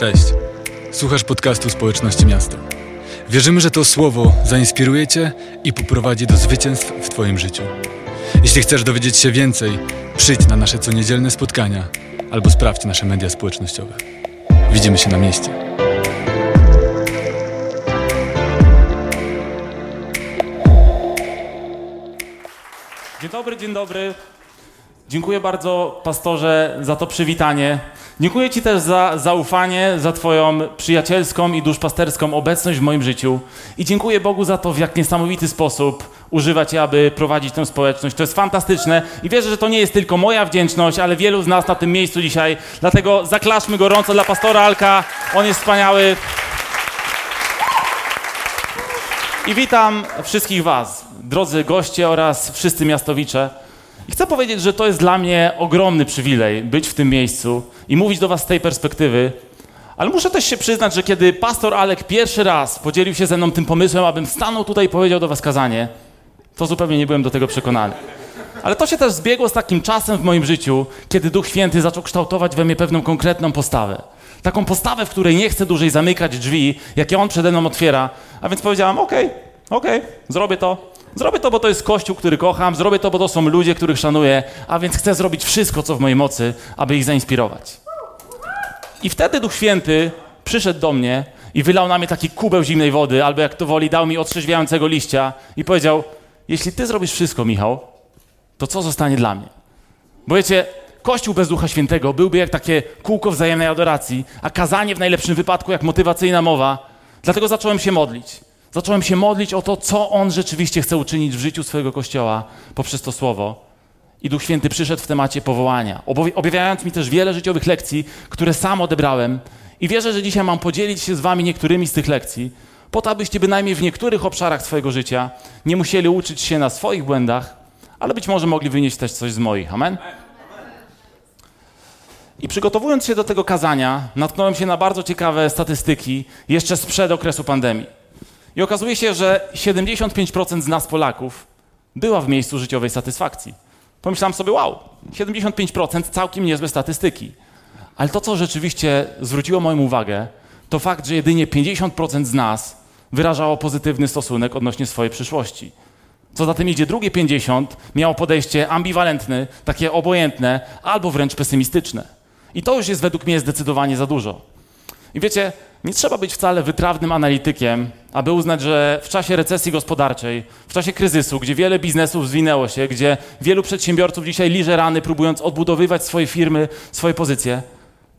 Cześć. Słuchasz podcastu Społeczności Miasta. Wierzymy, że to słowo zainspiruje Cię i poprowadzi do zwycięstw w Twoim życiu. Jeśli chcesz dowiedzieć się więcej, przyjdź na nasze coniedzielne spotkania albo sprawdź nasze media społecznościowe. Widzimy się na mieście. Dzień dobry, dzień dobry. Dziękuję bardzo, pastorze, za to przywitanie. Dziękuję Ci też za zaufanie, za Twoją przyjacielską i duszpasterską obecność w moim życiu. I dziękuję Bogu za to, w jak niesamowity sposób używa Cię, aby prowadzić tę społeczność. To jest fantastyczne i wierzę, że to nie jest tylko moja wdzięczność, ale wielu z nas na tym miejscu dzisiaj. Dlatego zaklaszmy gorąco dla pastora Alka. On jest wspaniały. I witam wszystkich Was, drodzy goście oraz wszyscy miastowicze. I chcę powiedzieć, że to jest dla mnie ogromny przywilej być w tym miejscu i mówić do Was z tej perspektywy. Ale muszę też się przyznać, że kiedy pastor Alek pierwszy raz podzielił się ze mną tym pomysłem, abym stanął tutaj i powiedział do Was kazanie, to zupełnie nie byłem do tego przekonany. Ale to się też zbiegło z takim czasem w moim życiu, kiedy Duch Święty zaczął kształtować we mnie pewną konkretną postawę. Taką postawę, w której nie chcę dłużej zamykać drzwi, jakie On przede mną otwiera. A więc powiedziałam, okej, okej, zrobię to. Zrobię to, bo to jest kościół, który kocham, zrobię to, bo to są ludzie, których szanuję, a więc chcę zrobić wszystko, co w mojej mocy, aby ich zainspirować. I wtedy Duch Święty przyszedł do mnie i wylał na mnie taki kubeł zimnej wody, albo jak to woli, dał mi otrzeźwiającego liścia i powiedział: Jeśli ty zrobisz wszystko, Michał, to co zostanie dla mnie? Bo wiecie, Kościół bez Ducha Świętego byłby jak takie kółko wzajemnej adoracji, a kazanie w najlepszym wypadku jak motywacyjna mowa. Dlatego zacząłem się modlić. Zacząłem się modlić o to, co On rzeczywiście chce uczynić w życiu swojego Kościoła poprzez to Słowo. I Duch Święty przyszedł w temacie powołania, objawiając mi też wiele życiowych lekcji, które sam odebrałem. I wierzę, że dzisiaj mam podzielić się z Wami niektórymi z tych lekcji, po to, abyście bynajmniej w niektórych obszarach swojego życia nie musieli uczyć się na swoich błędach, ale być może mogli wynieść też coś z moich. Amen? I przygotowując się do tego kazania, natknąłem się na bardzo ciekawe statystyki jeszcze sprzed okresu pandemii. I okazuje się, że 75% z nas, Polaków, była w miejscu życiowej satysfakcji. Pomyślałem sobie, wow, 75% całkiem niezłe statystyki. Ale to, co rzeczywiście zwróciło moją uwagę, to fakt, że jedynie 50% z nas wyrażało pozytywny stosunek odnośnie swojej przyszłości. Co za tym idzie, drugie 50 miało podejście ambiwalentne, takie obojętne, albo wręcz pesymistyczne. I to już jest według mnie zdecydowanie za dużo. I wiecie, nie trzeba być wcale wytrawnym analitykiem, aby uznać, że w czasie recesji gospodarczej, w czasie kryzysu, gdzie wiele biznesów zwinęło się, gdzie wielu przedsiębiorców dzisiaj liże rany, próbując odbudowywać swoje firmy, swoje pozycje,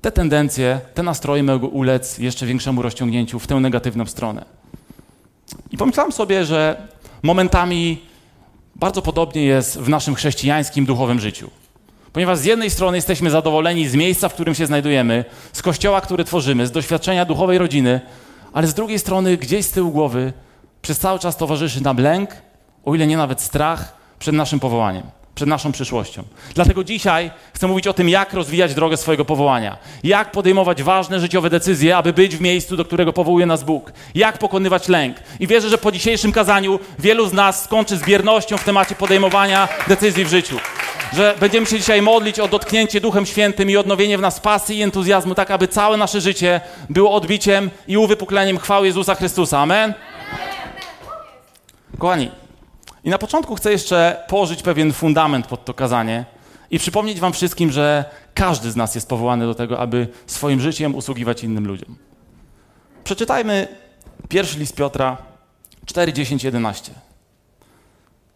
te tendencje, te nastroje mogą ulec jeszcze większemu rozciągnięciu w tę negatywną stronę. I pomyślałem sobie, że momentami bardzo podobnie jest w naszym chrześcijańskim duchowym życiu. Ponieważ z jednej strony jesteśmy zadowoleni z miejsca, w którym się znajdujemy, z kościoła, który tworzymy, z doświadczenia duchowej rodziny, ale z drugiej strony gdzieś z tyłu głowy przez cały czas towarzyszy nam lęk, o ile nie nawet strach przed naszym powołaniem, przed naszą przyszłością. Dlatego dzisiaj chcę mówić o tym, jak rozwijać drogę swojego powołania, jak podejmować ważne życiowe decyzje, aby być w miejscu, do którego powołuje nas Bóg, jak pokonywać lęk. I wierzę, że po dzisiejszym kazaniu wielu z nas skończy z biernością w temacie podejmowania decyzji w życiu że będziemy się dzisiaj modlić o dotknięcie Duchem Świętym i odnowienie w nas pasji i entuzjazmu, tak aby całe nasze życie było odbiciem i uwypukleniem chwały Jezusa Chrystusa. Amen? Kochani, i na początku chcę jeszcze położyć pewien fundament pod to kazanie i przypomnieć Wam wszystkim, że każdy z nas jest powołany do tego, aby swoim życiem usługiwać innym ludziom. Przeczytajmy pierwszy list Piotra 4, 10, 11.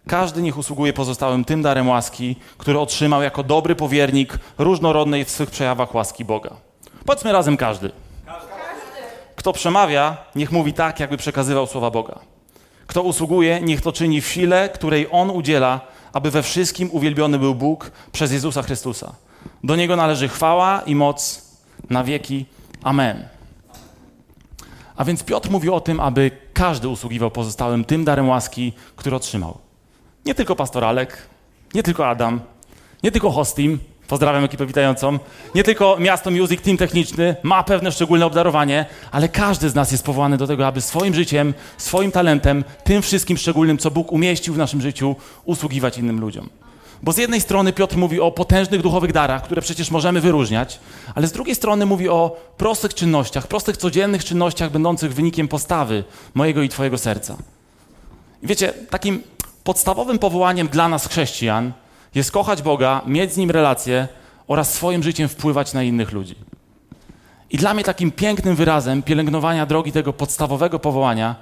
Każdy niech usługuje pozostałym tym darem łaski, który otrzymał jako dobry powiernik różnorodnej w swych przejawach łaski Boga. Powiedzmy razem każdy. Kto przemawia, niech mówi tak, jakby przekazywał słowa Boga. Kto usługuje, niech to czyni w sile, której On udziela, aby we wszystkim uwielbiony był Bóg przez Jezusa Chrystusa. Do Niego należy chwała i moc na wieki. Amen. A więc Piotr mówi o tym, aby każdy usługiwał pozostałym tym darem łaski, który otrzymał. Nie tylko pastor Alek, nie tylko Adam, nie tylko Hostim, pozdrawiam ekipę witającą, nie tylko Miasto Music, team techniczny ma pewne szczególne obdarowanie, ale każdy z nas jest powołany do tego, aby swoim życiem, swoim talentem, tym wszystkim szczególnym, co Bóg umieścił w naszym życiu, usługiwać innym ludziom. Bo z jednej strony Piotr mówi o potężnych duchowych darach, które przecież możemy wyróżniać, ale z drugiej strony mówi o prostych czynnościach, prostych codziennych czynnościach będących wynikiem postawy mojego i Twojego serca. I wiecie, takim podstawowym powołaniem dla nas, chrześcijan, jest kochać Boga, mieć z Nim relacje oraz swoim życiem wpływać na innych ludzi. I dla mnie takim pięknym wyrazem pielęgnowania drogi tego podstawowego powołania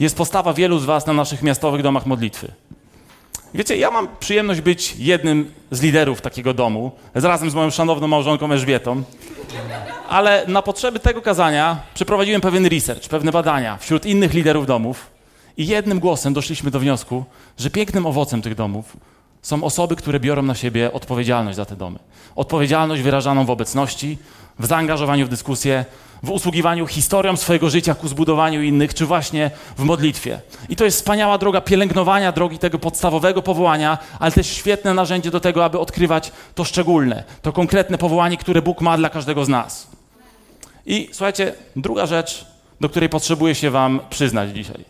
jest postawa wielu z Was na naszych miastowych domach modlitwy. Wiecie, ja mam przyjemność być jednym z liderów takiego domu, razem z moją szanowną małżonką Elżbietą. Ale na potrzeby tego kazania przeprowadziłem pewien research, pewne badania wśród innych liderów domów i jednym głosem doszliśmy do wniosku, że pięknym owocem tych domów są osoby, które biorą na siebie odpowiedzialność za te domy. Odpowiedzialność wyrażaną w obecności, w zaangażowaniu w dyskusję, w usługiwaniu historią swojego życia ku zbudowaniu innych, czy właśnie w modlitwie. I to jest wspaniała droga pielęgnowania drogi tego podstawowego powołania, ale też świetne narzędzie do tego, aby odkrywać to szczególne, to konkretne powołanie, które Bóg ma dla każdego z nas. I słuchajcie, druga rzecz, do której potrzebuję się Wam przyznać dzisiaj.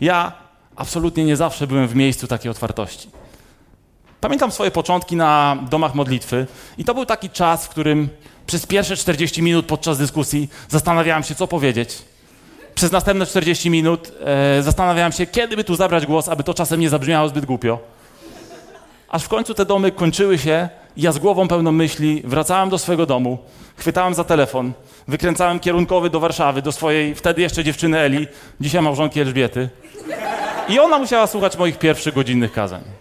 Ja absolutnie nie zawsze byłem w miejscu takiej otwartości. Pamiętam swoje początki na domach modlitwy i to był taki czas, w którym przez pierwsze 40 minut podczas dyskusji zastanawiałem się, co powiedzieć. Przez następne 40 minut e, zastanawiałem się, kiedy by tu zabrać głos, aby to czasem nie zabrzmiało zbyt głupio. Aż w końcu te domy kończyły się i ja z głową pełną myśli wracałem do swojego domu, chwytałem za telefon, wykręcałem kierunkowy do Warszawy, do swojej wtedy jeszcze dziewczyny Eli, dzisiaj małżonki Elżbiety. I ona musiała słuchać moich pierwszych godzinnych kazań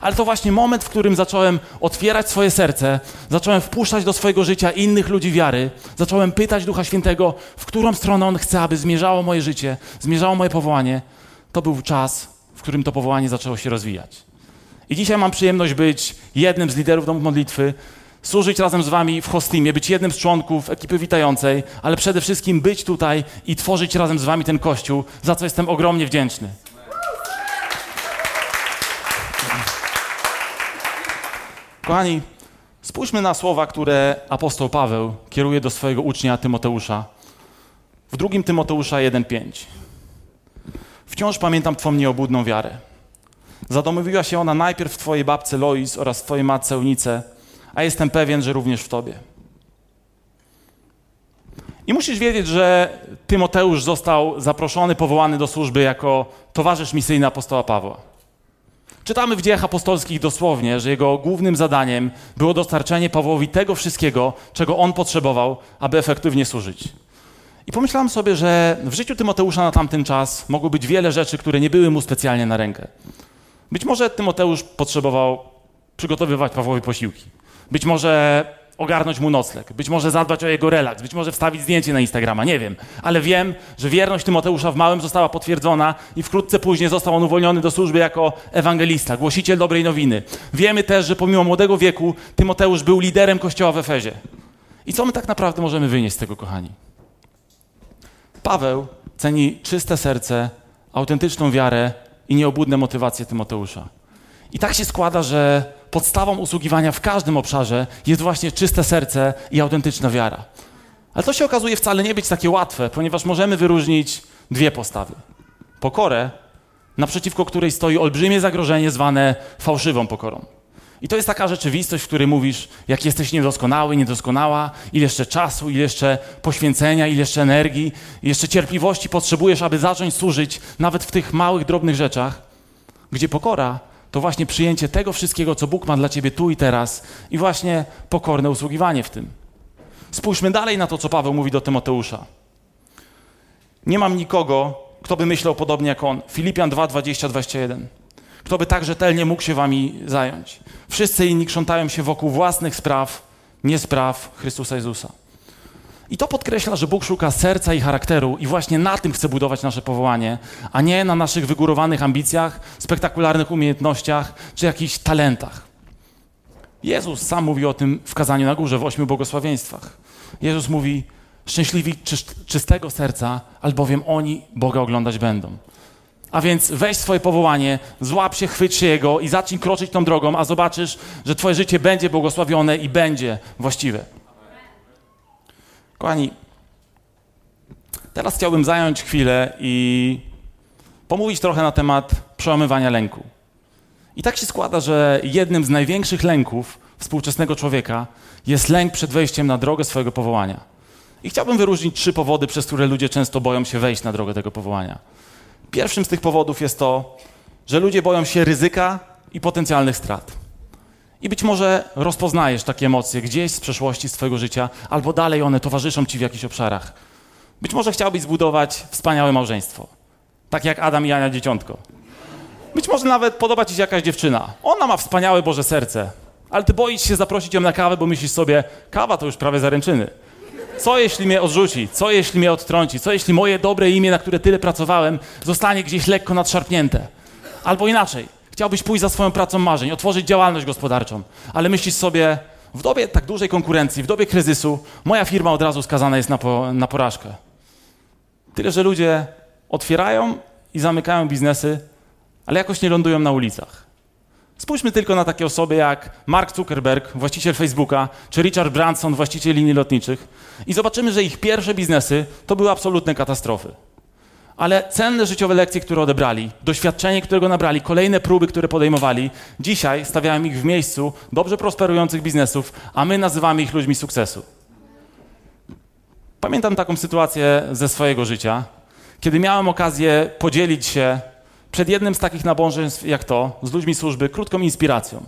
ale to właśnie moment, w którym zacząłem otwierać swoje serce, zacząłem wpuszczać do swojego życia innych ludzi wiary, zacząłem pytać Ducha Świętego, w którą stronę On chce, aby zmierzało moje życie, zmierzało moje powołanie. To był czas, w którym to powołanie zaczęło się rozwijać. I dzisiaj mam przyjemność być jednym z liderów domu modlitwy, służyć razem z wami w hostimie, być jednym z członków ekipy witającej, ale przede wszystkim być tutaj i tworzyć razem z wami ten kościół, za co jestem ogromnie wdzięczny. Kochani, spójrzmy na słowa, które apostoł Paweł kieruje do swojego ucznia Tymoteusza. W drugim Tymoteusza 1:5. Wciąż pamiętam Twą nieobudną wiarę. Zadomowiła się ona najpierw w Twojej babce Lois oraz Twojej matce Eunice, a jestem pewien, że również w Tobie. I musisz wiedzieć, że Tymoteusz został zaproszony, powołany do służby jako towarzysz misyjny apostoła Pawła. Czytamy w dziejach apostolskich dosłownie, że jego głównym zadaniem było dostarczenie Pawłowi tego wszystkiego, czego on potrzebował, aby efektywnie służyć. I pomyślałem sobie, że w życiu Tymoteusza na tamten czas mogło być wiele rzeczy, które nie były mu specjalnie na rękę. Być może Tymoteusz potrzebował przygotowywać Pawłowi posiłki. Być może ogarnąć mu nocleg, być może zadbać o jego relaks, być może wstawić zdjęcie na Instagrama, nie wiem. Ale wiem, że wierność Tymoteusza w małym została potwierdzona i wkrótce później został on uwolniony do służby jako ewangelista, głosiciel dobrej nowiny. Wiemy też, że pomimo młodego wieku Tymoteusz był liderem kościoła w Efezie. I co my tak naprawdę możemy wynieść z tego, kochani? Paweł ceni czyste serce, autentyczną wiarę i nieobłudne motywacje Tymoteusza. I tak się składa, że podstawą usługiwania w każdym obszarze jest właśnie czyste serce i autentyczna wiara. Ale to się okazuje wcale nie być takie łatwe, ponieważ możemy wyróżnić dwie postawy. Pokorę, naprzeciwko której stoi olbrzymie zagrożenie zwane fałszywą pokorą. I to jest taka rzeczywistość, w której mówisz, jak jesteś niedoskonały, niedoskonała, ile jeszcze czasu, ile jeszcze poświęcenia, ile jeszcze energii, jeszcze cierpliwości potrzebujesz, aby zacząć służyć nawet w tych małych, drobnych rzeczach, gdzie pokora to właśnie przyjęcie tego wszystkiego, co Bóg ma dla ciebie tu i teraz i właśnie pokorne usługiwanie w tym. Spójrzmy dalej na to, co Paweł mówi do Tymoteusza. Nie mam nikogo, kto by myślał podobnie jak on. Filipian 2, 20, 21. Kto by tak rzetelnie mógł się wami zająć. Wszyscy inni krzątają się wokół własnych spraw, nie spraw Chrystusa Jezusa. I to podkreśla, że Bóg szuka serca i charakteru i właśnie na tym chce budować nasze powołanie, a nie na naszych wygórowanych ambicjach, spektakularnych umiejętnościach czy jakichś talentach. Jezus sam mówi o tym w kazaniu na górze w ośmiu błogosławieństwach. Jezus mówi: Szczęśliwi czystego serca, albowiem oni Boga oglądać będą. A więc weź swoje powołanie, złap się, chwyć się Jego i zacznij kroczyć tą drogą, a zobaczysz, że Twoje życie będzie błogosławione i będzie właściwe. Kochani, teraz chciałbym zająć chwilę i pomówić trochę na temat przełamywania lęku. I tak się składa, że jednym z największych lęków współczesnego człowieka jest lęk przed wejściem na drogę swojego powołania. I chciałbym wyróżnić trzy powody, przez które ludzie często boją się wejść na drogę tego powołania. Pierwszym z tych powodów jest to, że ludzie boją się ryzyka i potencjalnych strat. I być może rozpoznajesz takie emocje gdzieś z przeszłości, z Twojego życia, albo dalej one towarzyszą Ci w jakichś obszarach. Być może chciałbyś zbudować wspaniałe małżeństwo, tak jak Adam i Ania Dzieciątko. Być może nawet podoba Ci się jakaś dziewczyna. Ona ma wspaniałe Boże serce, ale Ty boisz się zaprosić ją na kawę, bo myślisz sobie, kawa to już prawie zaręczyny. Co jeśli mnie odrzuci? Co jeśli mnie odtrąci? Co jeśli moje dobre imię, na które tyle pracowałem, zostanie gdzieś lekko nadszarpnięte? Albo inaczej, chciałbyś pójść za swoją pracą marzeń, otworzyć działalność gospodarczą, ale myślisz sobie, w dobie tak dużej konkurencji, w dobie kryzysu, moja firma od razu skazana jest na, po, na porażkę. Tyle, że ludzie otwierają i zamykają biznesy, ale jakoś nie lądują na ulicach. Spójrzmy tylko na takie osoby jak Mark Zuckerberg, właściciel Facebooka, czy Richard Branson, właściciel linii lotniczych, i zobaczymy, że ich pierwsze biznesy to były absolutne katastrofy. Ale cenne życiowe lekcje, które odebrali, doświadczenie, którego nabrali, kolejne próby, które podejmowali, dzisiaj stawiają ich w miejscu dobrze prosperujących biznesów, a my nazywamy ich ludźmi sukcesu. Pamiętam taką sytuację ze swojego życia, kiedy miałem okazję podzielić się przed jednym z takich nabożeństw jak to, z ludźmi służby, krótką inspiracją.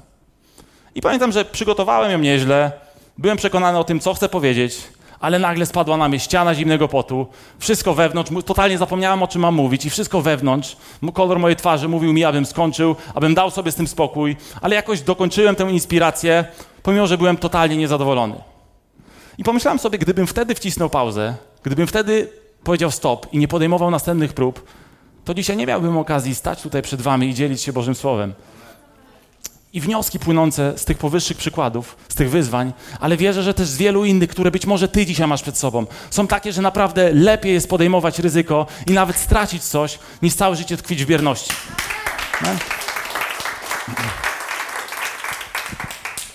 I pamiętam, że przygotowałem ją nieźle, byłem przekonany o tym, co chcę powiedzieć, ale nagle spadła na mnie ściana zimnego potu, wszystko wewnątrz, totalnie zapomniałem o czym mam mówić i wszystko wewnątrz, kolor mojej twarzy mówił mi, abym skończył, abym dał sobie z tym spokój, ale jakoś dokończyłem tę inspirację, pomimo, że byłem totalnie niezadowolony. I pomyślałem sobie, gdybym wtedy wcisnął pauzę, gdybym wtedy powiedział stop i nie podejmował następnych prób, to dzisiaj nie miałbym okazji stać tutaj przed wami i dzielić się Bożym Słowem. I wnioski płynące z tych powyższych przykładów, z tych wyzwań, ale wierzę, że też z wielu innych, które być może ty dzisiaj masz przed sobą, są takie, że naprawdę lepiej jest podejmować ryzyko i nawet stracić coś, niż całe życie tkwić w bierności. No?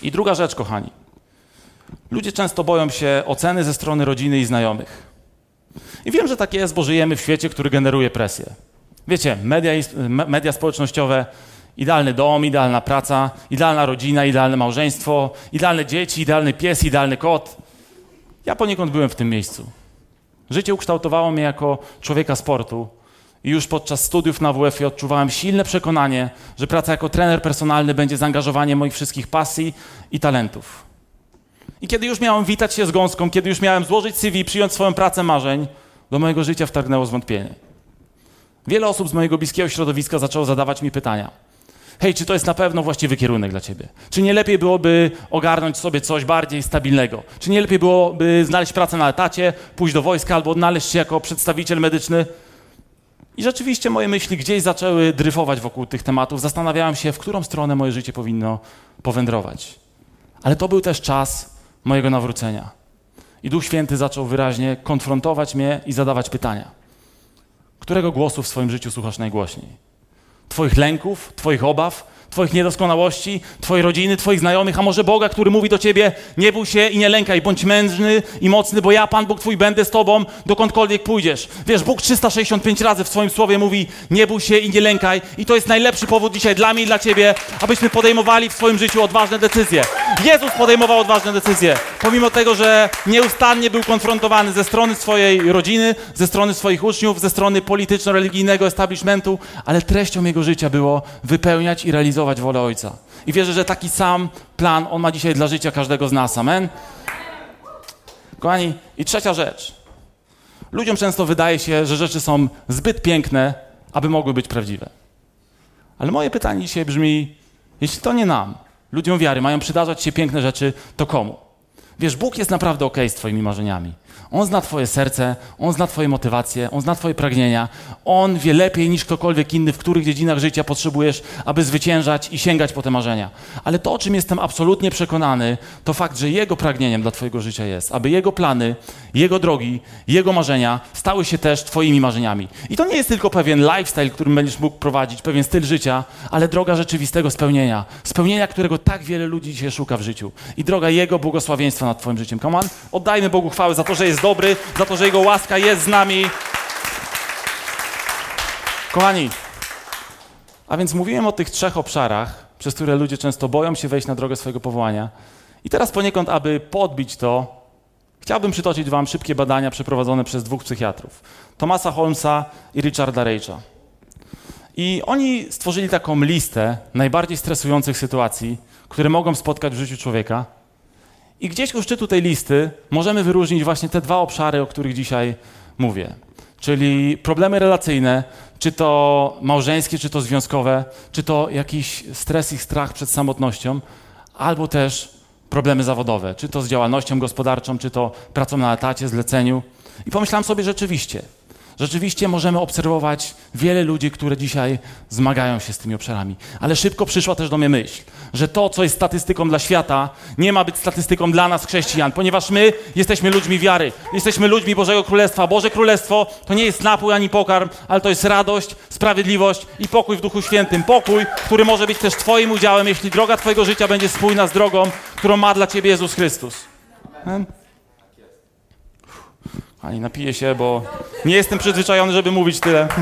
I druga rzecz, kochani. Ludzie często boją się oceny ze strony rodziny i znajomych. I wiem, że tak jest, bo żyjemy w świecie, który generuje presję. Wiecie, media, media społecznościowe, idealny dom, idealna praca, idealna rodzina, idealne małżeństwo, idealne dzieci, idealny pies, idealny kot. Ja poniekąd byłem w tym miejscu. Życie ukształtowało mnie jako człowieka sportu i już podczas studiów na WF odczuwałem silne przekonanie, że praca jako trener personalny będzie zaangażowaniem moich wszystkich pasji i talentów. I kiedy już miałem witać się z gąską, kiedy już miałem złożyć CV, przyjąć swoją pracę marzeń, do mojego życia wtargnęło zwątpienie. Wiele osób z mojego bliskiego środowiska zaczęło zadawać mi pytania. Hej, czy to jest na pewno właściwy kierunek dla ciebie? Czy nie lepiej byłoby ogarnąć sobie coś bardziej stabilnego? Czy nie lepiej byłoby znaleźć pracę na etacie, pójść do wojska albo odnaleźć się jako przedstawiciel medyczny? I rzeczywiście moje myśli gdzieś zaczęły dryfować wokół tych tematów. Zastanawiałem się, w którą stronę moje życie powinno powędrować. Ale to był też czas mojego nawrócenia. I Duch Święty zaczął wyraźnie konfrontować mnie i zadawać pytania. Którego głosu w swoim życiu słuchasz najgłośniej? Twoich lęków, Twoich obaw, Twoich niedoskonałości, Twojej rodziny, Twoich znajomych, a może Boga, który mówi do Ciebie, nie bój się i nie lękaj, bądź mężny i mocny, bo ja, Pan Bóg Twój, będę z Tobą, dokądkolwiek pójdziesz. Wiesz, Bóg 365 razy w swoim słowie mówi, nie bój się i nie lękaj i to jest najlepszy powód dzisiaj dla mnie i dla Ciebie, abyśmy podejmowali w swoim życiu odważne decyzje. Jezus podejmował odważne decyzje, pomimo tego, że nieustannie był konfrontowany ze strony swojej rodziny, ze strony swoich uczniów, ze strony polityczno-religijnego establishmentu, ale treścią jego życia było wypełniać i realizować realizować wolę Ojca. I wierzę, że taki sam plan On ma dzisiaj dla życia każdego z nas. Amen? Kochani, i trzecia rzecz. Ludziom często wydaje się, że rzeczy są zbyt piękne, aby mogły być prawdziwe. Ale moje pytanie dzisiaj brzmi, jeśli to nie nam, ludziom wiary, mają przydarzać się piękne rzeczy, to komu? Wiesz, Bóg jest naprawdę okej okay z Twoimi marzeniami. On zna Twoje serce, On zna Twoje motywacje, On zna Twoje pragnienia. On wie lepiej niż ktokolwiek inny, w których dziedzinach życia potrzebujesz, aby zwyciężać i sięgać po te marzenia. Ale to, o czym jestem absolutnie przekonany, to fakt, że Jego pragnieniem dla Twojego życia jest, aby Jego plany, Jego drogi, Jego marzenia stały się też Twoimi marzeniami. I to nie jest tylko pewien lifestyle, którym będziesz mógł prowadzić, pewien styl życia, ale droga rzeczywistego spełnienia. Spełnienia, którego tak wiele ludzi dzisiaj szuka w życiu. I droga Jego błogosławieństwa nad Twoim życiem. Come on, oddajmy Bogu chwałę za to, że jest dobry, za to, że Jego łaska jest z nami. Kochani, A więc mówiłem o tych trzech obszarach, przez które ludzie często boją się wejść na drogę swojego powołania. I teraz poniekąd, aby podbić to, chciałbym przytoczyć Wam szybkie badania przeprowadzone przez dwóch psychiatrów: Thomasa Holmesa i Richarda Rage'a. I oni stworzyli taką listę najbardziej stresujących sytuacji, które mogą spotkać w życiu człowieka. I gdzieś u szczytu tej listy możemy wyróżnić właśnie te dwa obszary, o których dzisiaj mówię. Czyli problemy relacyjne, czy to małżeńskie, czy to związkowe, czy to jakiś stres i strach przed samotnością, albo też problemy zawodowe, czy to z działalnością gospodarczą, czy to pracą na etacie, zleceniu. I pomyślałem sobie rzeczywiście, Rzeczywiście możemy obserwować wiele ludzi, które dzisiaj zmagają się z tymi obszarami. Ale szybko przyszła też do mnie myśl, że to, co jest statystyką dla świata, nie ma być statystyką dla nas, chrześcijan, ponieważ my jesteśmy ludźmi wiary, jesteśmy ludźmi Bożego Królestwa. Boże Królestwo to nie jest napój ani pokarm, ale to jest radość, sprawiedliwość i pokój w Duchu Świętym. Pokój, który może być też Twoim udziałem, jeśli droga Twojego życia będzie spójna z drogą, którą ma dla Ciebie Jezus Chrystus. Amen. Ani napiję się, bo nie jestem przyzwyczajony, żeby mówić tyle.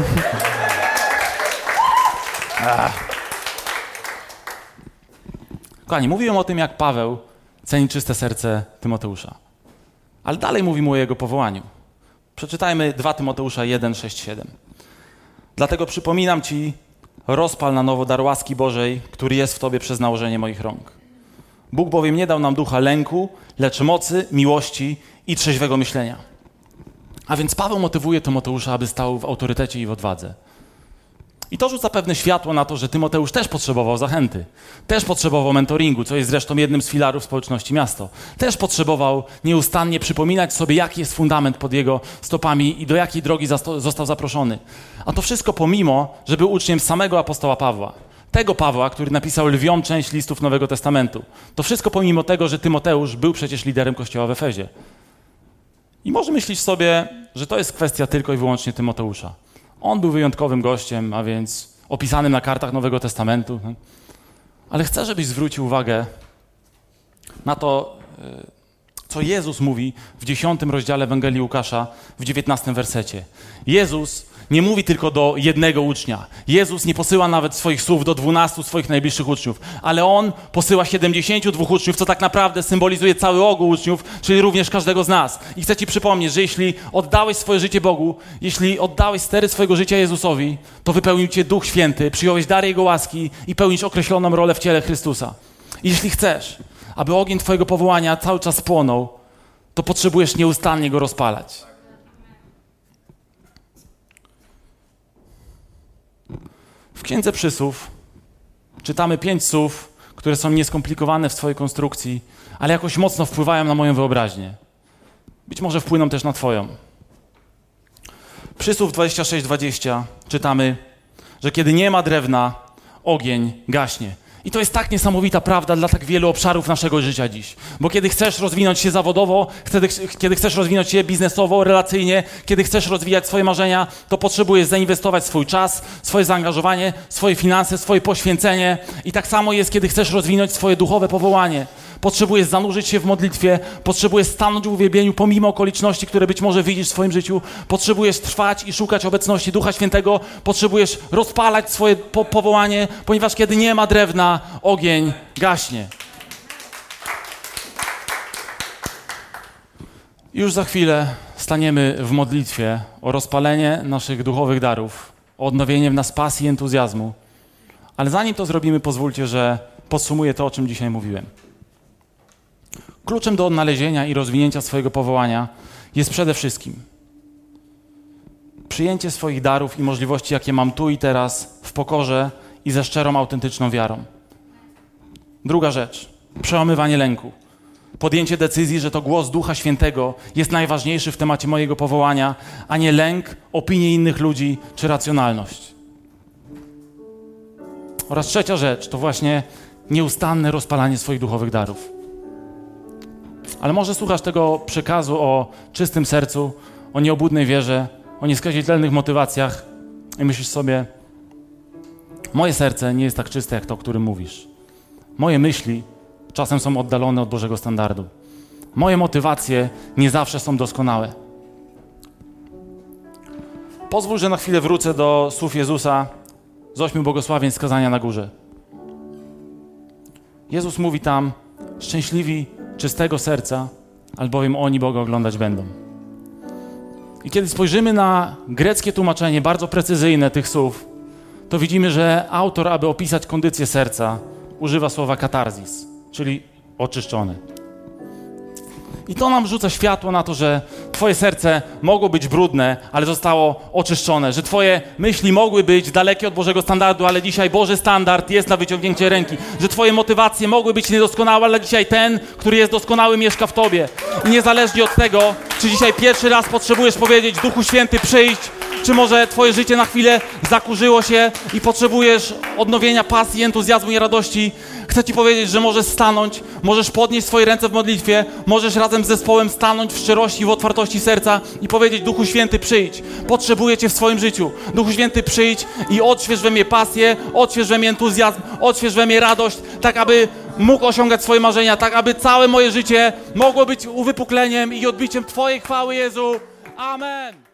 Kochani, mówiłem o tym, jak Paweł ceni czyste serce Tymoteusza. Ale dalej mówimy o jego powołaniu. Przeczytajmy 2 Tymoteusza 1, 6, 7. Dlatego przypominam Ci, rozpal na nowo dar łaski Bożej, który jest w Tobie przez nałożenie moich rąk. Bóg bowiem nie dał nam ducha lęku, lecz mocy, miłości i trzeźwego myślenia. A więc Paweł motywuje Tymoteusza, aby stał w autorytecie i w odwadze. I to rzuca pewne światło na to, że Tymoteusz też potrzebował zachęty. Też potrzebował mentoringu, co jest zresztą jednym z filarów społeczności miasto. Też potrzebował nieustannie przypominać sobie, jaki jest fundament pod jego stopami i do jakiej drogi został zaproszony. A to wszystko pomimo, że był uczniem samego apostoła Pawła. Tego Pawła, który napisał lwią część listów Nowego Testamentu. To wszystko pomimo tego, że Tymoteusz był przecież liderem kościoła w Efezie. I może myślisz sobie, że to jest kwestia tylko i wyłącznie Tymoteusza. On był wyjątkowym gościem, a więc opisanym na kartach Nowego Testamentu. Ale chcę, żebyś zwrócił uwagę na to, e, co Jezus mówi w dziesiątym rozdziale Ewangelii Łukasza, w dziewiętnastym wersecie. Jezus nie mówi tylko do jednego ucznia. Jezus nie posyła nawet swoich słów do dwunastu swoich najbliższych uczniów, ale On posyła 72 uczniów, co tak naprawdę symbolizuje cały ogół uczniów, czyli również każdego z nas. I chcę Ci przypomnieć, że jeśli oddałeś swoje życie Bogu, jeśli oddałeś stery swojego życia Jezusowi, to wypełnił Cię Duch Święty, przyjąłeś dar Jego łaski i pełnisz określoną rolę w ciele Chrystusa. Jeśli chcesz, aby ogień Twojego powołania cały czas płonął, to potrzebujesz nieustannie go rozpalać. W Księdze Przysłów czytamy pięć słów, które są nieskomplikowane w swojej konstrukcji, ale jakoś mocno wpływają na moją wyobraźnię. Być może wpłyną też na Twoją. Przysłów 26-20 czytamy, że kiedy nie ma drewna, ogień gaśnie. I to jest tak niesamowita prawda dla tak wielu obszarów naszego życia dziś. Bo kiedy chcesz rozwinąć się zawodowo, kiedy, chcesz rozwinąć się biznesowo, relacyjnie, kiedy chcesz rozwijać swoje marzenia, to potrzebujesz zainwestować swój czas, swoje zaangażowanie, swoje finanse, swoje poświęcenie. I tak samo jest, kiedy chcesz rozwinąć swoje duchowe powołanie potrzebujesz zanurzyć się w modlitwie, potrzebujesz stanąć w uwielbieniu pomimo okoliczności, które być może widzisz w swoim życiu, potrzebujesz trwać i szukać obecności Ducha Świętego, potrzebujesz rozpalać swoje po powołanie, ponieważ kiedy nie ma drewna, ogień gaśnie. Już za chwilę staniemy w modlitwie o rozpalenie naszych duchowych darów, o odnowienie w nas pasji i entuzjazmu. Ale zanim to zrobimy, pozwólcie, że podsumuję to, o czym dzisiaj mówiłem. Kluczem do odnalezienia i rozwinięcia swojego powołania jest przede wszystkim przyjęcie swoich darów i możliwości, jakie mam tu i teraz, w pokorze i ze szczerą, autentyczną wiarą. Druga rzecz przełamywanie lęku. Podjęcie decyzji, że to głos Ducha Świętego jest najważniejszy w temacie mojego powołania, a nie lęk, opinie innych ludzi czy racjonalność. Oraz trzecia rzecz to właśnie nieustanne rozpalanie swoich duchowych darów. Ale może słuchasz tego przekazu o czystym sercu, o nieobudnej wierze, o nieskazitelnych motywacjach i myślisz sobie, moje serce nie jest tak czyste jak to, o którym mówisz. Moje myśli czasem są oddalone od Bożego standardu. Moje motywacje nie zawsze są doskonałe. Pozwól, że na chwilę wrócę do słów Jezusa z ośmiu błogosławień skazania na górze. Jezus mówi tam, szczęśliwi czystego serca, albowiem oni Boga oglądać będą. I kiedy spojrzymy na greckie tłumaczenie, bardzo precyzyjne tych słów, to widzimy, że autor, aby opisać kondycję serca, używa słowa katarzis, czyli oczyszczone. I to nam rzuca światło na to, że Twoje serce mogło być brudne, ale zostało oczyszczone, że Twoje myśli mogły być dalekie od Bożego standardu, ale dzisiaj Boży standard jest na wyciągnięcie ręki, że Twoje motywacje mogły być niedoskonałe, ale dzisiaj ten, który jest doskonały, mieszka w Tobie. I niezależnie od tego, czy dzisiaj pierwszy raz potrzebujesz powiedzieć, Duchu Święty, przyjdź, czy może Twoje życie na chwilę zakurzyło się i potrzebujesz odnowienia pasji, entuzjazmu i radości, chcę Ci powiedzieć, że możesz stanąć, możesz podnieść swoje ręce w modlitwie, możesz razem z zespołem stanąć w szczerości, w otwartości serca i powiedzieć: Duchu Święty, przyjdź. Potrzebuję Cię w swoim życiu. Duchu Święty, przyjdź i odśwież we mnie pasję, odśwież we mnie entuzjazm, odśwież we mnie radość, tak aby mógł osiągać swoje marzenia, tak aby całe moje życie mogło być uwypukleniem i odbiciem Twojej chwały, Jezu. Amen.